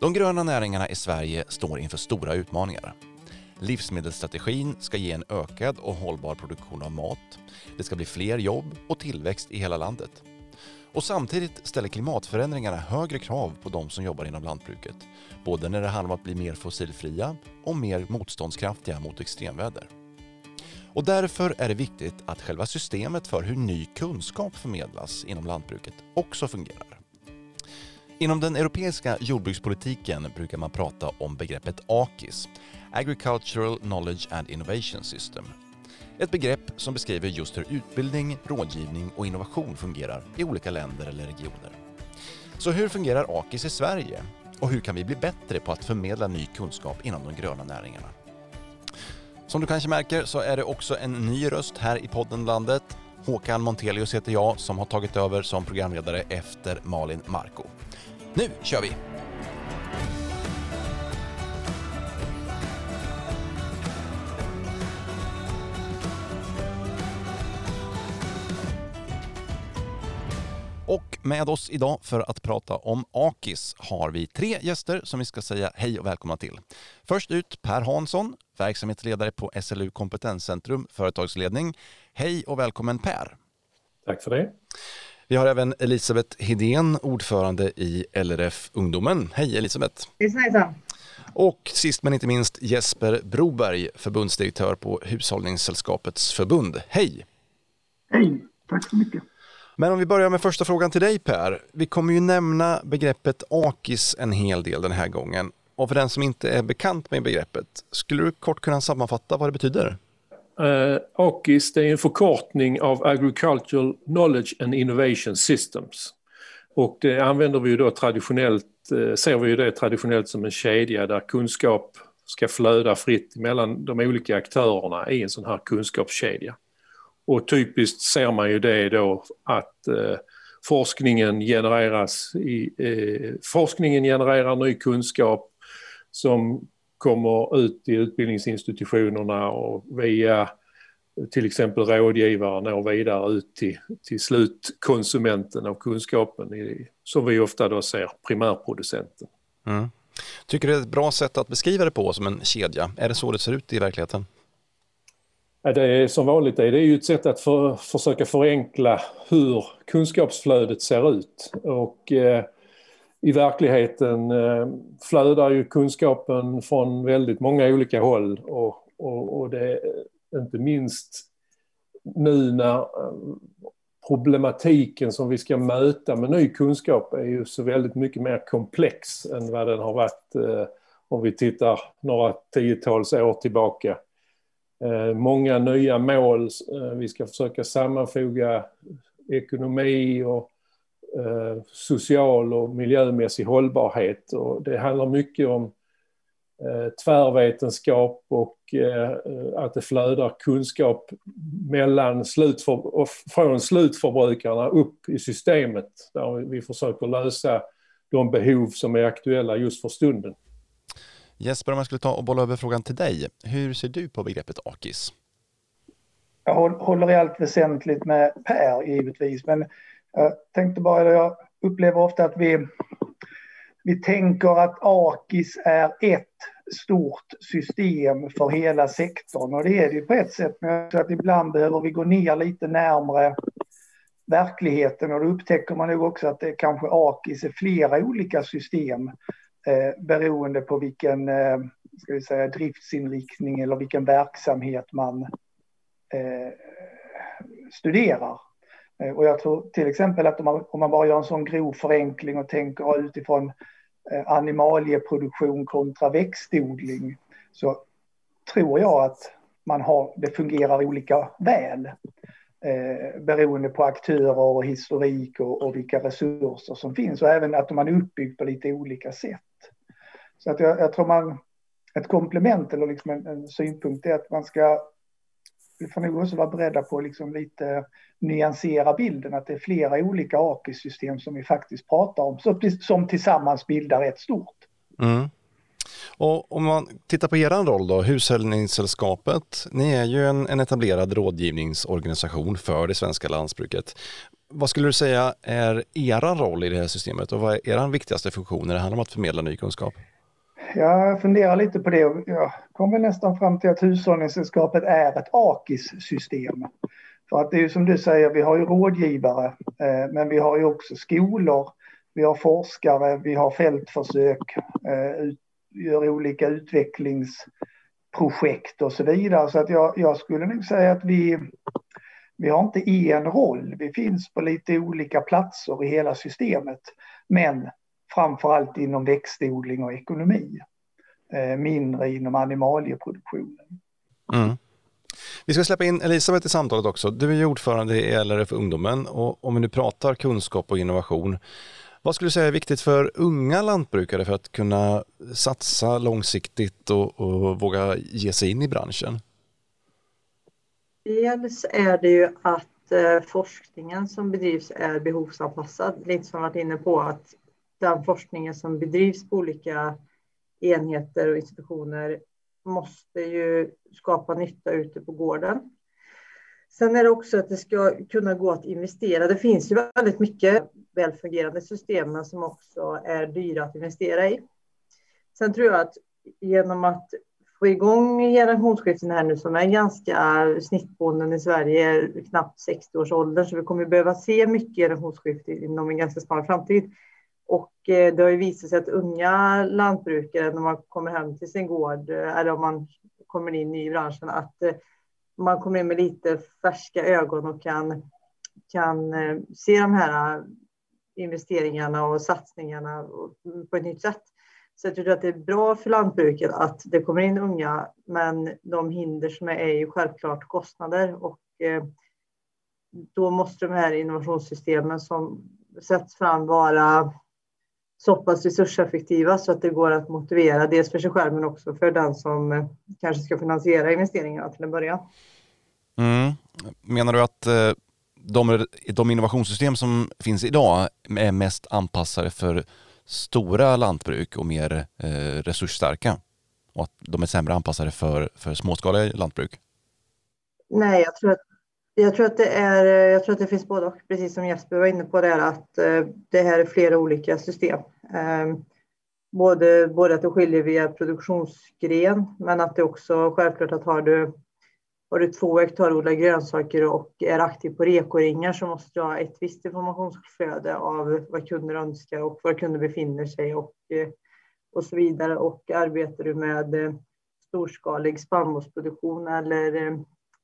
De gröna näringarna i Sverige står inför stora utmaningar. Livsmedelsstrategin ska ge en ökad och hållbar produktion av mat. Det ska bli fler jobb och tillväxt i hela landet. Och samtidigt ställer klimatförändringarna högre krav på de som jobbar inom lantbruket. Både när det handlar om att bli mer fossilfria och mer motståndskraftiga mot extremväder. Och därför är det viktigt att själva systemet för hur ny kunskap förmedlas inom lantbruket också fungerar. Inom den europeiska jordbrukspolitiken brukar man prata om begreppet AKIS, Agricultural Knowledge and Innovation System. Ett begrepp som beskriver just hur utbildning, rådgivning och innovation fungerar i olika länder eller regioner. Så hur fungerar AKIS i Sverige? Och hur kan vi bli bättre på att förmedla ny kunskap inom de gröna näringarna? Som du kanske märker så är det också en ny röst här i podden Landet. Håkan Montelius heter jag som har tagit över som programledare efter Malin Marko. Nu kör vi! Och med oss idag för att prata om AKIS har vi tre gäster som vi ska säga hej och välkomna till. Först ut Per Hansson, verksamhetsledare på SLU Kompetenscentrum Företagsledning. Hej och välkommen Per! Tack för det. Vi har även Elisabeth Hedén, ordförande i LRF Ungdomen. Hej Elisabeth! Hejsan Och sist men inte minst Jesper Broberg, förbundsdirektör på Hushållningssällskapets förbund. Hej! Hej, tack så mycket. Men om vi börjar med första frågan till dig Per. Vi kommer ju nämna begreppet AKIS en hel del den här gången. Och för den som inte är bekant med begreppet, skulle du kort kunna sammanfatta vad det betyder? Eh, uh, AKIS det är en förkortning av Agricultural Knowledge and Innovation Systems. Och det använder vi ju då traditionellt, uh, ser vi ju det traditionellt som en kedja där kunskap ska flöda fritt mellan de olika aktörerna i en sån här kunskapskedja. Och typiskt ser man ju det då att eh, forskningen genereras i, eh, forskningen genererar ny kunskap som kommer ut i utbildningsinstitutionerna och via till exempel rådgivare når vidare ut till, till slutkonsumenten av kunskapen i, som vi ofta då ser primärproducenten. Mm. Tycker du det är ett bra sätt att beskriva det på som en kedja? Är det så det ser ut i verkligheten? Ja, det är som vanligt det är ju ett sätt att för, försöka förenkla hur kunskapsflödet ser ut. Och eh, i verkligheten eh, flödar ju kunskapen från väldigt många olika håll och, och, och det inte minst nu när eh, problematiken som vi ska möta med ny kunskap är ju så väldigt mycket mer komplex än vad den har varit eh, om vi tittar några tiotals år tillbaka. Eh, många nya mål. Vi ska försöka sammanfoga ekonomi och social och miljömässig hållbarhet. Och det handlar mycket om tvärvetenskap och att det flödar kunskap mellan slutför, från slutförbrukarna upp i systemet där vi försöker lösa de behov som är aktuella just för stunden. Jesper, om jag skulle ta och bolla över frågan till dig. Hur ser du på begreppet AKIS? Jag håller i allt väsentligt med Per givetvis, men jag tänkte bara, jag upplever ofta att vi, vi tänker att AKIS är ett stort system för hela sektorn och det är det ju på ett sätt, men jag tror att ibland behöver vi gå ner lite närmre verkligheten och då upptäcker man nog också att det kanske AKIS är flera olika system eh, beroende på vilken eh, ska vi säga, driftsinriktning eller vilken verksamhet man eh, studerar. Eh, och jag tror till exempel att om man, om man bara gör en sån grov förenkling och tänker utifrån eh, animalieproduktion kontra växtodling så tror jag att man har, det fungerar olika väl eh, beroende på aktörer och historik och, och, vilka resurser som finns och även att man är uppbyggd på lite olika sätt. Så att jag, jag tror man, ett komplement eller liksom en, en, synpunkt är att man ska, vi får nog också vara beredda på liksom lite nyansera bilden, att det är flera olika AKI-system som vi faktiskt pratar om, som, tillsammans bildar ett stort. Mm. Och om man tittar på er roll då, Hushållningssällskapet, ni är ju en, en etablerad rådgivningsorganisation för det svenska lantbruket. Vad skulle du säga är er roll i det här systemet och vad är er viktigaste funktion när det handlar om att förmedla ny kunskap? Jag funderar lite på det och jag kommer nästan fram till att Hushållningssällskapet är ett AKIS-system. För att det är ju som du säger, vi har ju rådgivare, eh, men vi har ju också skolor, vi har forskare, vi har fältförsök, eh, gör olika utvecklingsprojekt och så vidare. Så att jag, jag skulle nog säga att vi, vi har inte en roll. Vi finns på lite olika platser i hela systemet. Men framför allt inom växtodling och ekonomi. Eh, mindre inom animalieproduktionen. Mm. Vi ska släppa in Elisabeth i samtalet också. Du är ju ordförande i LRF Ungdomen och om vi nu pratar kunskap och innovation, vad skulle du säga är viktigt för unga lantbrukare för att kunna satsa långsiktigt och, och våga ge sig in i branschen? Dels är det ju att eh, forskningen som bedrivs är behovsanpassad. Lite som varit inne på att den forskningen som bedrivs på olika enheter och institutioner måste ju skapa nytta ute på gården. Sen är det också att det ska kunna gå att investera. Det finns ju väldigt mycket välfungerande system som också är dyra att investera i. Sen tror jag att genom att få igång generationsskiften här nu som är ganska snittbonden i Sverige, knappt 60 års ålder, så vi kommer behöva se mycket generationsskifte inom en ganska snar framtid. Och eh, det har ju visat sig att unga lantbrukare, när man kommer hem till sin gård eh, eller om man kommer in i branschen, att eh, man kommer in med lite färska ögon och kan, kan se de här investeringarna och satsningarna mm, på ett nytt sätt. Så jag tror att det är bra för lantbruket att det kommer in unga, men de hinder som är, är ju självklart kostnader och då måste de här innovationssystemen som sätts fram vara så pass resurseffektiva så att det går att motivera dels för sig själv men också för den som eh, kanske ska finansiera investeringarna till en början. Mm. Menar du att eh, de, de innovationssystem som finns idag är mest anpassade för stora lantbruk och mer eh, resursstarka och att de är sämre anpassade för, för småskaliga lantbruk? Nej, jag tror att jag tror att det är, eh, jag tror att det finns både och, precis som Jesper var inne på där, att eh, det här är flera olika system. Eh, både, både att det skiljer via produktionsgren, men att det också självklart att har du, har du två hektar odlade grönsaker och är aktiv på rekoringar så måste du ha ett visst informationsflöde av vad kunder önskar och var kunder befinner sig och, och så vidare. Och arbetar du med storskalig spannmålsproduktion eller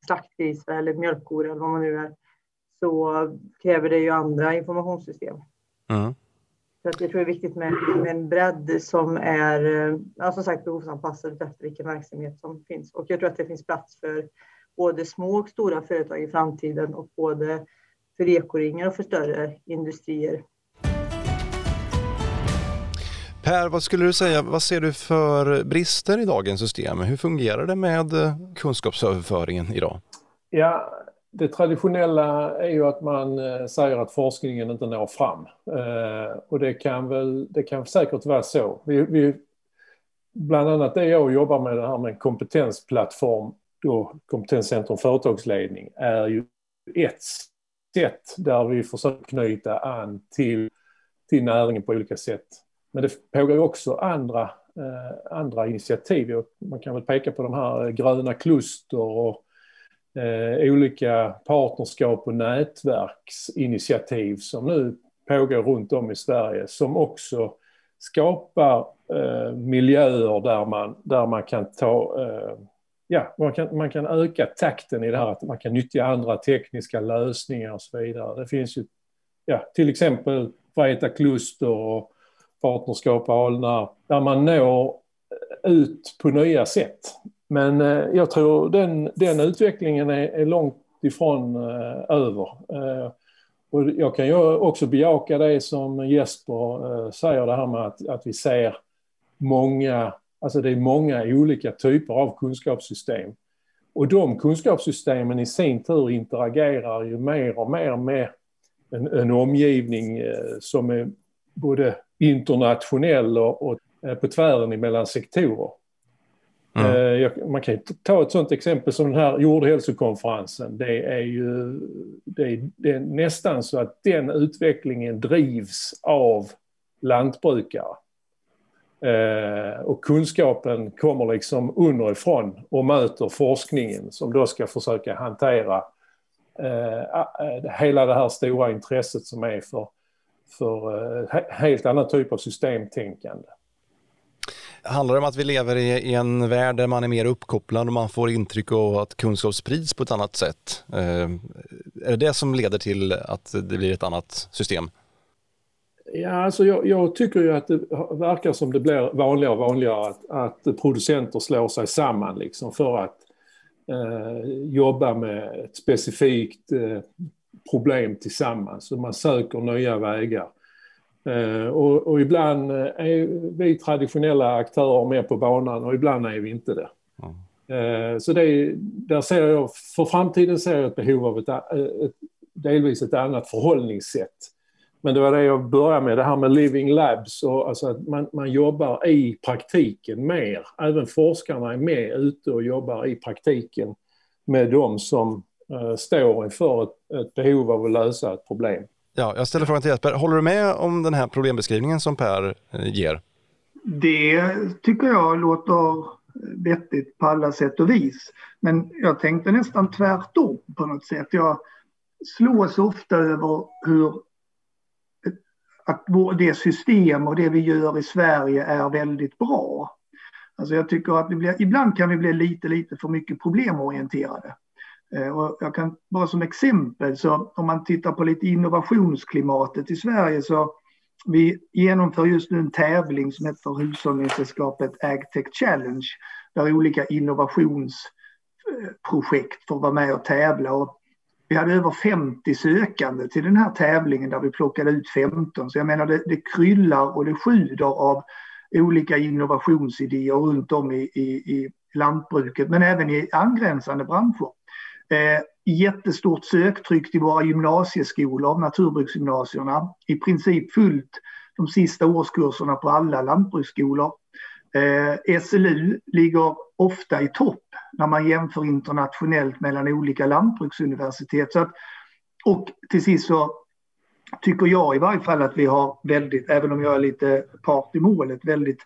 slaktgrisar eller mjölkkor eller vad man nu är, så kräver det ju andra informationssystem. Mm. Så att jag tror det är viktigt med, med en bredd som är ja, som sagt behovsanpassad efter vilken verksamhet som finns. Och jag tror att det finns plats för både små och stora företag i framtiden och både för ekoringar och för större industrier. Per, vad skulle du säga, vad ser du för brister i dagens system? Hur fungerar det med eh, kunskapsöverföringen idag? Ja, det traditionella är ju att man eh, säger att forskningen inte når fram. Eh, och det kan, väl, det kan säkert vara så. Vi, vi, bland annat det jag jobbar med, det här med en kompetensplattform, då kompetenscentrum företagsledning, är ju ett sätt där vi försöker knyta an till, till näringen på olika sätt. Men det pågår också andra, eh, andra initiativ. Man kan väl peka på de här eh, gröna kluster och eh, olika partnerskap och nätverksinitiativ som nu pågår runt om i Sverige som också skapar eh, miljöer där man, där man kan ta eh, ja, man kan, man kan öka takten i det här att man kan nyttja andra tekniska lösningar och så vidare. Det finns ju ja, till exempel Vreta kluster och partnerskap Alnarp, där man når ut på nya sätt. Men eh, jag tror den, den utvecklingen är, är långt ifrån eh, över. Eh, och jag kan ju också bejaka det som Jesper eh, säger, det här med att, att vi ser många, alltså det är många olika typer av kunskapssystem. Och de kunskapssystemen i sin tur interagerar ju mer och mer med en, en omgivning eh, som är både internationell och, på tvären mellan sektorer. Mm. Man kan ta ett sådant exempel som den här jordhälsokonferensen. Det är ju det är, det är nästan så att den utvecklingen drivs av lantbrukare. Eh, och kunskapen kommer liksom underifrån och möter forskningen som då ska försöka hantera eh, hela det här stora intresset som är för, för eh, helt annan typ av systemtänkande. Handlar det om att vi lever i, en värld där man är mer uppkopplad och man får intryck av att kunskap sprids på ett annat sätt? är det det som leder till att det blir ett annat system? Ja, alltså jag, jag, tycker ju att det verkar som det blir vanligare och vanligare att, att producenter slår sig samman liksom för att eh, jobba med ett specifikt eh, problem tillsammans. Så man söker nya vägar. Eh, och, och, ibland är vi traditionella aktörer med på banan och ibland är vi inte det. Mm. så det, där ser jag, för framtiden ser jag ett behov av ett, ett delvis ett annat förhållningssätt men det var det jag började med, det här med living labs och alltså att man, man jobbar i praktiken mer. Även forskarna är med ute och jobbar i praktiken med de som står inför ett, ett behov av att lösa ett problem. Ja, jag ställer frågan till Jesper, håller du med om den här problembeskrivningen som Per uh, ger? Det tycker jag låter vettigt på alla sätt och vis. Men jag tänkte nästan tvärtom på något sätt. Jag slås ofta över hur att det system och det vi gör i Sverige är väldigt bra. Alltså jag tycker att vi blir, ibland kan vi bli lite, lite för mycket problemorienterade. Eh, och jag kan bara som exempel, så om man tittar på lite innovationsklimatet i Sverige så vi genomför just nu en tävling som heter Hushållningssällskapet AgTech Challenge där olika innovationsprojekt får vara med och tävla. Och vi hade över 50 sökande till den här tävlingen där vi plockade ut 15. Så jag menar det, det kryllar och det sjuder av olika innovationsidéer runt om i, i, i lantbruket men även i angränsande branscher. Eh, jättestort söktryck till våra gymnasieskolor, naturbruksgymnasierna. I princip fullt de sista årskurserna på alla lantbruksskolor. Eh, SLU ligger ofta i topp när man jämför internationellt mellan olika lantbruksuniversitet. Så att, och till sist så tycker jag i varje fall att vi har väldigt, även om jag är lite part i målet, väldigt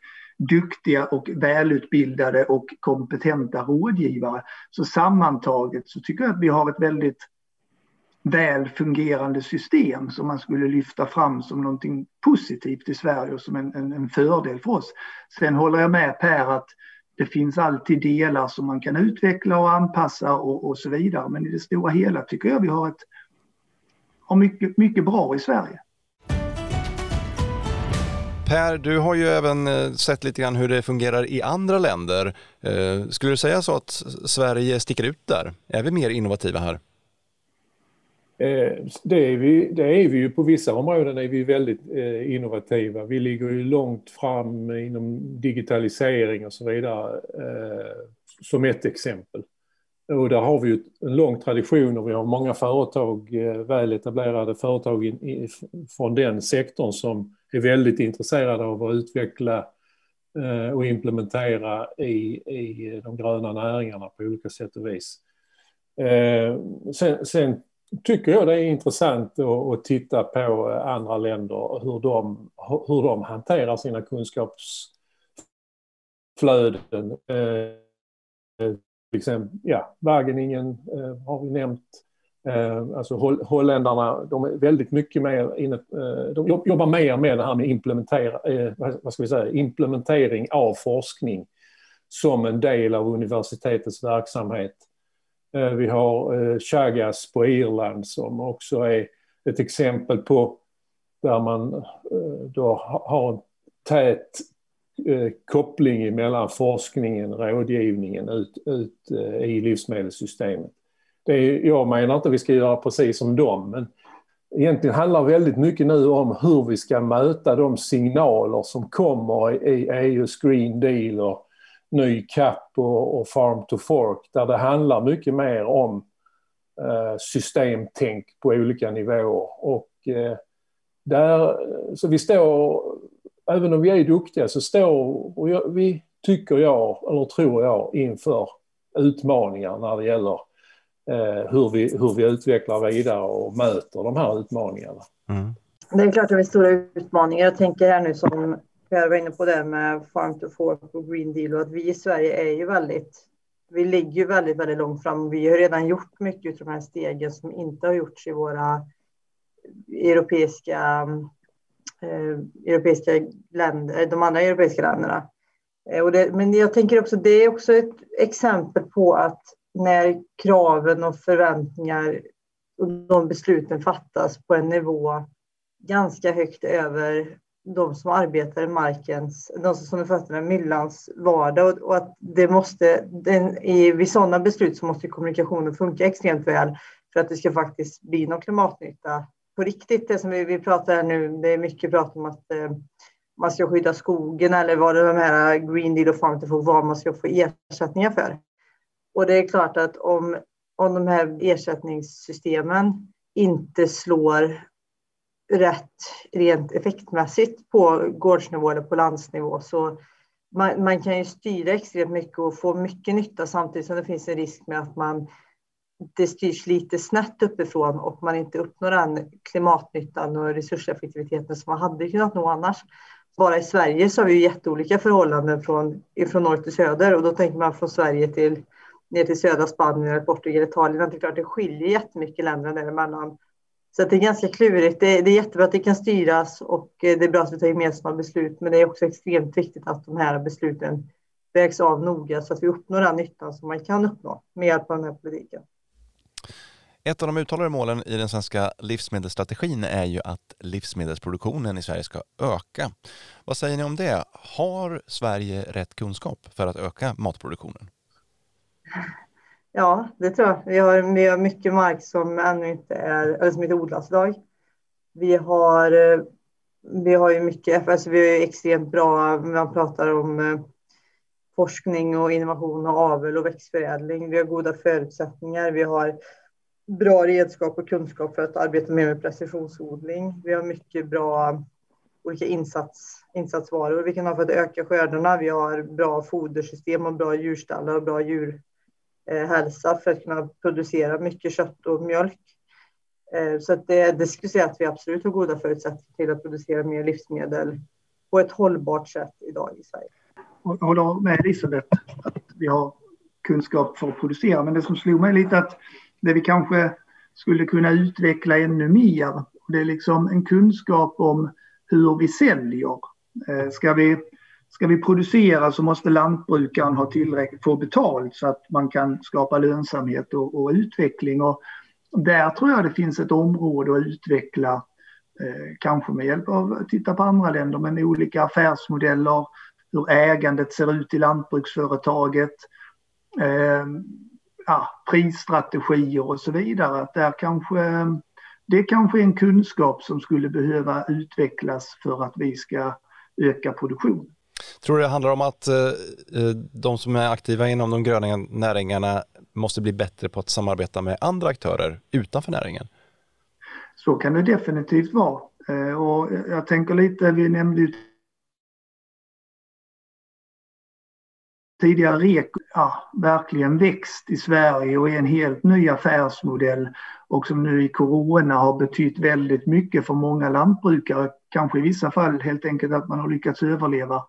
duktiga och välutbildade och kompetenta rådgivare. Så sammantaget så tycker jag att vi har ett väldigt väl fungerande system som man skulle lyfta fram som någonting positivt i Sverige och som en, en, en fördel för oss. Sen håller jag med Per att det finns alltid delar som man kan utveckla och anpassa och, och så vidare. Men i det stora hela tycker jag vi har, ett, har mycket, mycket bra i Sverige. Per, du har ju även eh, sett lite grann hur det fungerar i andra länder. Eh, skulle du säga så att Sverige sticker ut där? Är vi mer innovativa här? Eh, det är, vi, det är vi ju på vissa områden är vi väldigt eh, innovativa. Vi ligger ju långt fram inom digitalisering och så vidare eh, som ett exempel. Och där har vi ju en lång tradition och vi har många företag, väl etablerade företag in, i, från den sektorn som är väldigt intresserade av att utveckla eh, och implementera i, i de gröna näringarna på olika sätt och vis. Eh, sen, sen tycker jag det är intressant att, titta på andra länder och hur de, hur de hanterar sina kunskapsflöden. Eh, till exempel, ja, Wageningen har vi nämnt. Eh, alltså holländarna, de är väldigt mycket mer inne, eh, de jobbar mer med det här med implementera, eh, vad ska vi säga, implementering av forskning som en del av universitetets verksamhet. Vi har Chagas på Irland som också är ett exempel på där man då har en tät koppling mellan forskningen, och rådgivningen ut, ut i livsmedelssystemet. Det är, jag menar inte att vi ska göra precis som dem, men egentligen handlar väldigt mycket nu om hur vi ska möta de signaler som kommer i EUs Green Deal och ny CAP och, och, Farm to Fork där det handlar mycket mer om eh, systemtänk på olika nivåer. Och, eh, där, så vi står även om vi är duktiga så står vi, tycker jag, eller tror jag, inför utmaningar när det gäller hur, vi, hur vi utvecklar vidare och möter de här utmaningarna. Mm. Det är klart att vi har stora utmaningar. Jag tänker här nu som Per var inne på det med Farm to Fork och Green Deal och att vi i Sverige är ju väldigt, vi ligger ju väldigt, väldigt långt fram. Vi har redan gjort mycket av de här stegen som inte har gjorts i våra europeiska, eh, europeiska länder, de andra europeiska länderna. Eh, och det, men jag tänker också, det är också ett exempel på att när kraven och förväntningar och de besluten fattas på en nivå ganska högt över de som arbetar i markens, de som är fötterna myllans vardag och, att det måste, den, i, vid sådana beslut så måste kommunikationen funka extremt väl för att det ska faktiskt bli någon klimatnytta på riktigt. Det som vi, vi pratar här nu, det är mycket prat om att eh, man ska skydda skogen eller vad det de här Green Deal och Farm to Food, vad man ska få ersättningar för. Och det är klart att om, om de här ersättningssystemen inte slår rätt rent effektmässigt på gårdsnivå eller på landsnivå så man, man, kan ju styra extremt mycket och få mycket nytta samtidigt som det finns en risk med att man det styrs lite snett uppifrån och man inte uppnår den klimatnyttan och resurseffektiviteten som man hade kunnat nå annars. Bara i Sverige så har vi ju jätteolika förhållanden från, från norr till söder och då tänker man från Sverige till ner till södra Spanien eller Portugal, Italien. Det är klart det skiljer jättemycket länderna däremellan. Så det är ganska klurigt. Det, det är jättebra att det kan styras och eh, det är bra att vi tar gemensamma beslut. Men det är också extremt viktigt att de här besluten vägs av noga så att vi uppnår den nyttan som man kan uppnå med hjälp av den här politiken. Ett av de uttalade målen i den svenska livsmedelsstrategin är ju att livsmedelsproduktionen i Sverige ska öka. Vad säger ni om det? Har Sverige rätt kunskap för att öka matproduktionen? Ja, det tror jag. Vi har, vi har mycket mark som ännu inte är, eller som inte odlas idag. Vi har, eh, vi har ju mycket, alltså vi är extremt bra, man pratar om eh, forskning och innovation och avel och växtförädling. Vi har goda förutsättningar. Vi har bra redskap och kunskap för att arbeta mer med precisionsodling. Vi har mycket bra olika insats, insatsvaror vi kan ha för att öka skördarna. Vi har bra fodersystem och bra djurstallar och bra djur Eh, hälsa för att kunna producera mycket kött och mjölk. Eh, så att det, det skulle säga att vi absolut har goda förutsättningar till att producera mer livsmedel på ett hållbart sätt idag i Sverige. Jag håller med Elisabeth att vi har kunskap för att producera, men det som slog mig lite att det vi kanske skulle kunna utveckla ännu mer. Det är liksom en kunskap om hur vi säljer. Eh, ska vi, ska vi producera så måste lantbrukaren ha tillräckligt, få betalt så att man kan skapa lönsamhet och, och utveckling. Och där tror jag det finns ett område att utveckla, eh, kanske med hjälp av att titta på andra länder, men olika affärsmodeller, hur ägandet ser ut i lantbruksföretaget. Eh, ja, prisstrategier och så vidare. Att där kanske, det kanske är en kunskap som skulle behöva utvecklas för att vi ska öka produktionen. Tror du det handlar om att eh, eh, de som är aktiva inom de gröna näringarna måste bli bättre på att samarbeta med andra aktörer utanför näringen? Så kan det definitivt vara. Eh, och jag tänker lite, vi nämnde ju tidigare REK ja, verkligen växt i Sverige och är en helt ny affärsmodell och som nu i corona har betytt väldigt mycket för många lantbrukare. Kanske i vissa fall helt enkelt att man har lyckats överleva.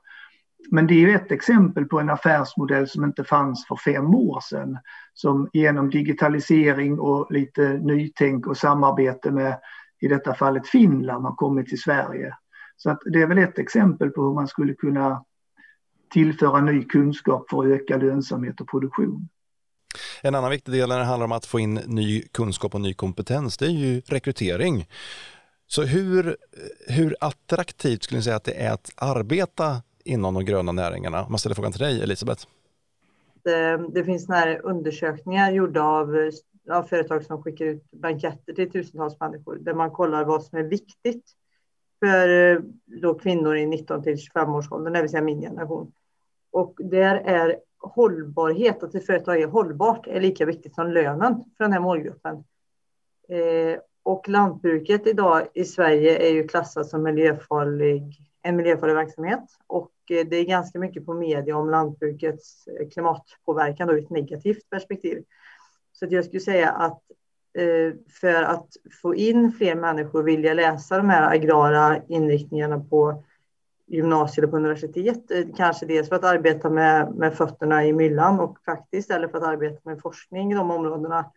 Men det är ju ett exempel på en affärsmodell som inte fanns för fem år sedan. Som genom digitalisering och lite nytänk och samarbete med i detta fallet Finland har kommit till Sverige. Så att det är väl ett exempel på hur man skulle kunna tillföra ny kunskap för att öka lönsamhet och produktion. En annan viktig del när det handlar om att få in ny kunskap och ny kompetens, det är ju rekrytering. Så hur, hur attraktivt skulle ni säga att det är att arbeta inom de gröna näringarna? Om man ställer frågan till dig, Elisabeth. Det, det finns här undersökningar gjorda av, av företag som skickar ut blanketter till tusentals människor där man kollar vad som är viktigt för då kvinnor i 19 till 25 års ålder, det vill säga min generation. Och där är hållbarhet, att ett företag är hållbart, är lika viktigt som lönen för den här målgruppen. Eh, och lantbruket idag i Sverige är ju klassat som miljöfarlig en miljöfarlig verksamhet och eh, det är ganska mycket på media om lantbrukets eh, klimatpåverkan då, ur ett negativt perspektiv. Så jag skulle säga att eh, för att få in fler människor vilja läsa de här agrara inriktningarna på gymnasiet eller på universitet, kanske dels för att arbeta med, med fötterna i myllan och faktiskt eller för att arbeta med forskning i de områdena,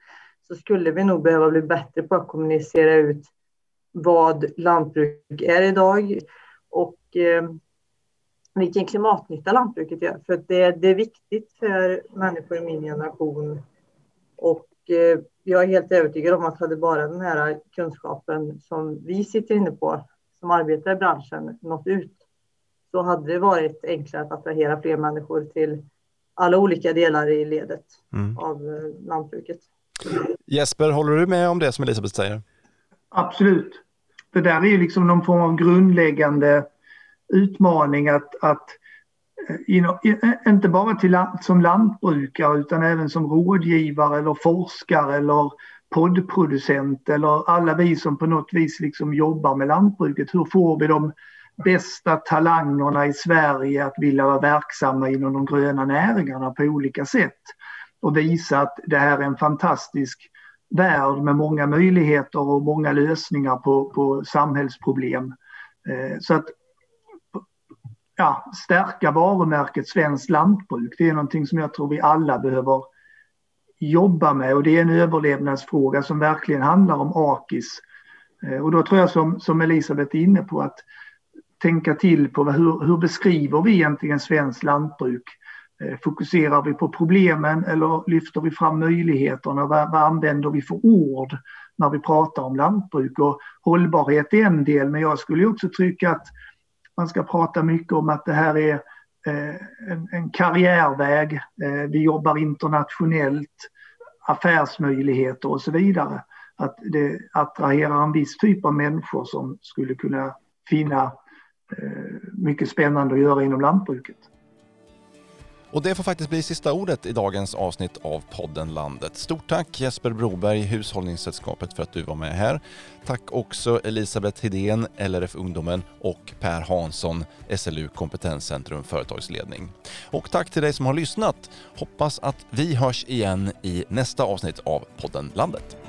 så skulle vi nog behöva bli bättre på att kommunicera ut vad lantbruk är idag och eh, vilken klimatnytta lantbruket gör. För det, det, är viktigt för människor i min generation. Och eh, jag är helt övertygad om att hade bara den här kunskapen som vi sitter inne på, som arbetar i branschen, nått ut, så hade det varit enklare att attrahera fler människor till alla olika delar i ledet mm. av eh, lantbruket. Jesper, håller du med om det som Elisabeth säger? Absolut. Det där är ju liksom någon form av grundläggande utmaning att, att eh, eh, inte bara till, som lantbrukare utan även som rådgivare eller forskare eller poddproducent eller alla vi som på något vis liksom jobbar med lantbruket. Hur får vi de bästa talangerna i Sverige att vilja vara verksamma inom de gröna näringarna på olika sätt och visa att det här är en fantastisk värld med många möjligheter och många lösningar på, på samhällsproblem. Eh, så att ja, stärka varumärket Svenskt lantbruk, det är någonting som jag tror vi alla behöver jobba med och det är en överlevnadsfråga som verkligen handlar om AKIS. Eh, och då tror jag som, som Elisabeth är inne på att tänka till på hur, hur beskriver vi egentligen svenskt lantbruk? Eh, fokuserar vi på problemen eller lyfter vi fram möjligheterna? Vad, vad använder vi för ord när vi pratar om lantbruk? Och hållbarhet är en del, men jag skulle också tycka att man ska prata mycket om att det här är eh, en, en karriärväg. Eh, vi jobbar internationellt, affärsmöjligheter och så vidare. Att det attraherar en viss typ av människor som skulle kunna finna mycket spännande att göra inom lantbruket. Och det får faktiskt bli sista ordet i dagens avsnitt av podden Landet. Stort tack Jesper Broberg, Hushållningssällskapet för att du var med här. Tack också Elisabeth Hedén, LRF Ungdomen och Per Hansson, SLU Kompetenscentrum Företagsledning. Och tack till dig som har lyssnat. Hoppas att vi hörs igen i nästa avsnitt av podden Landet.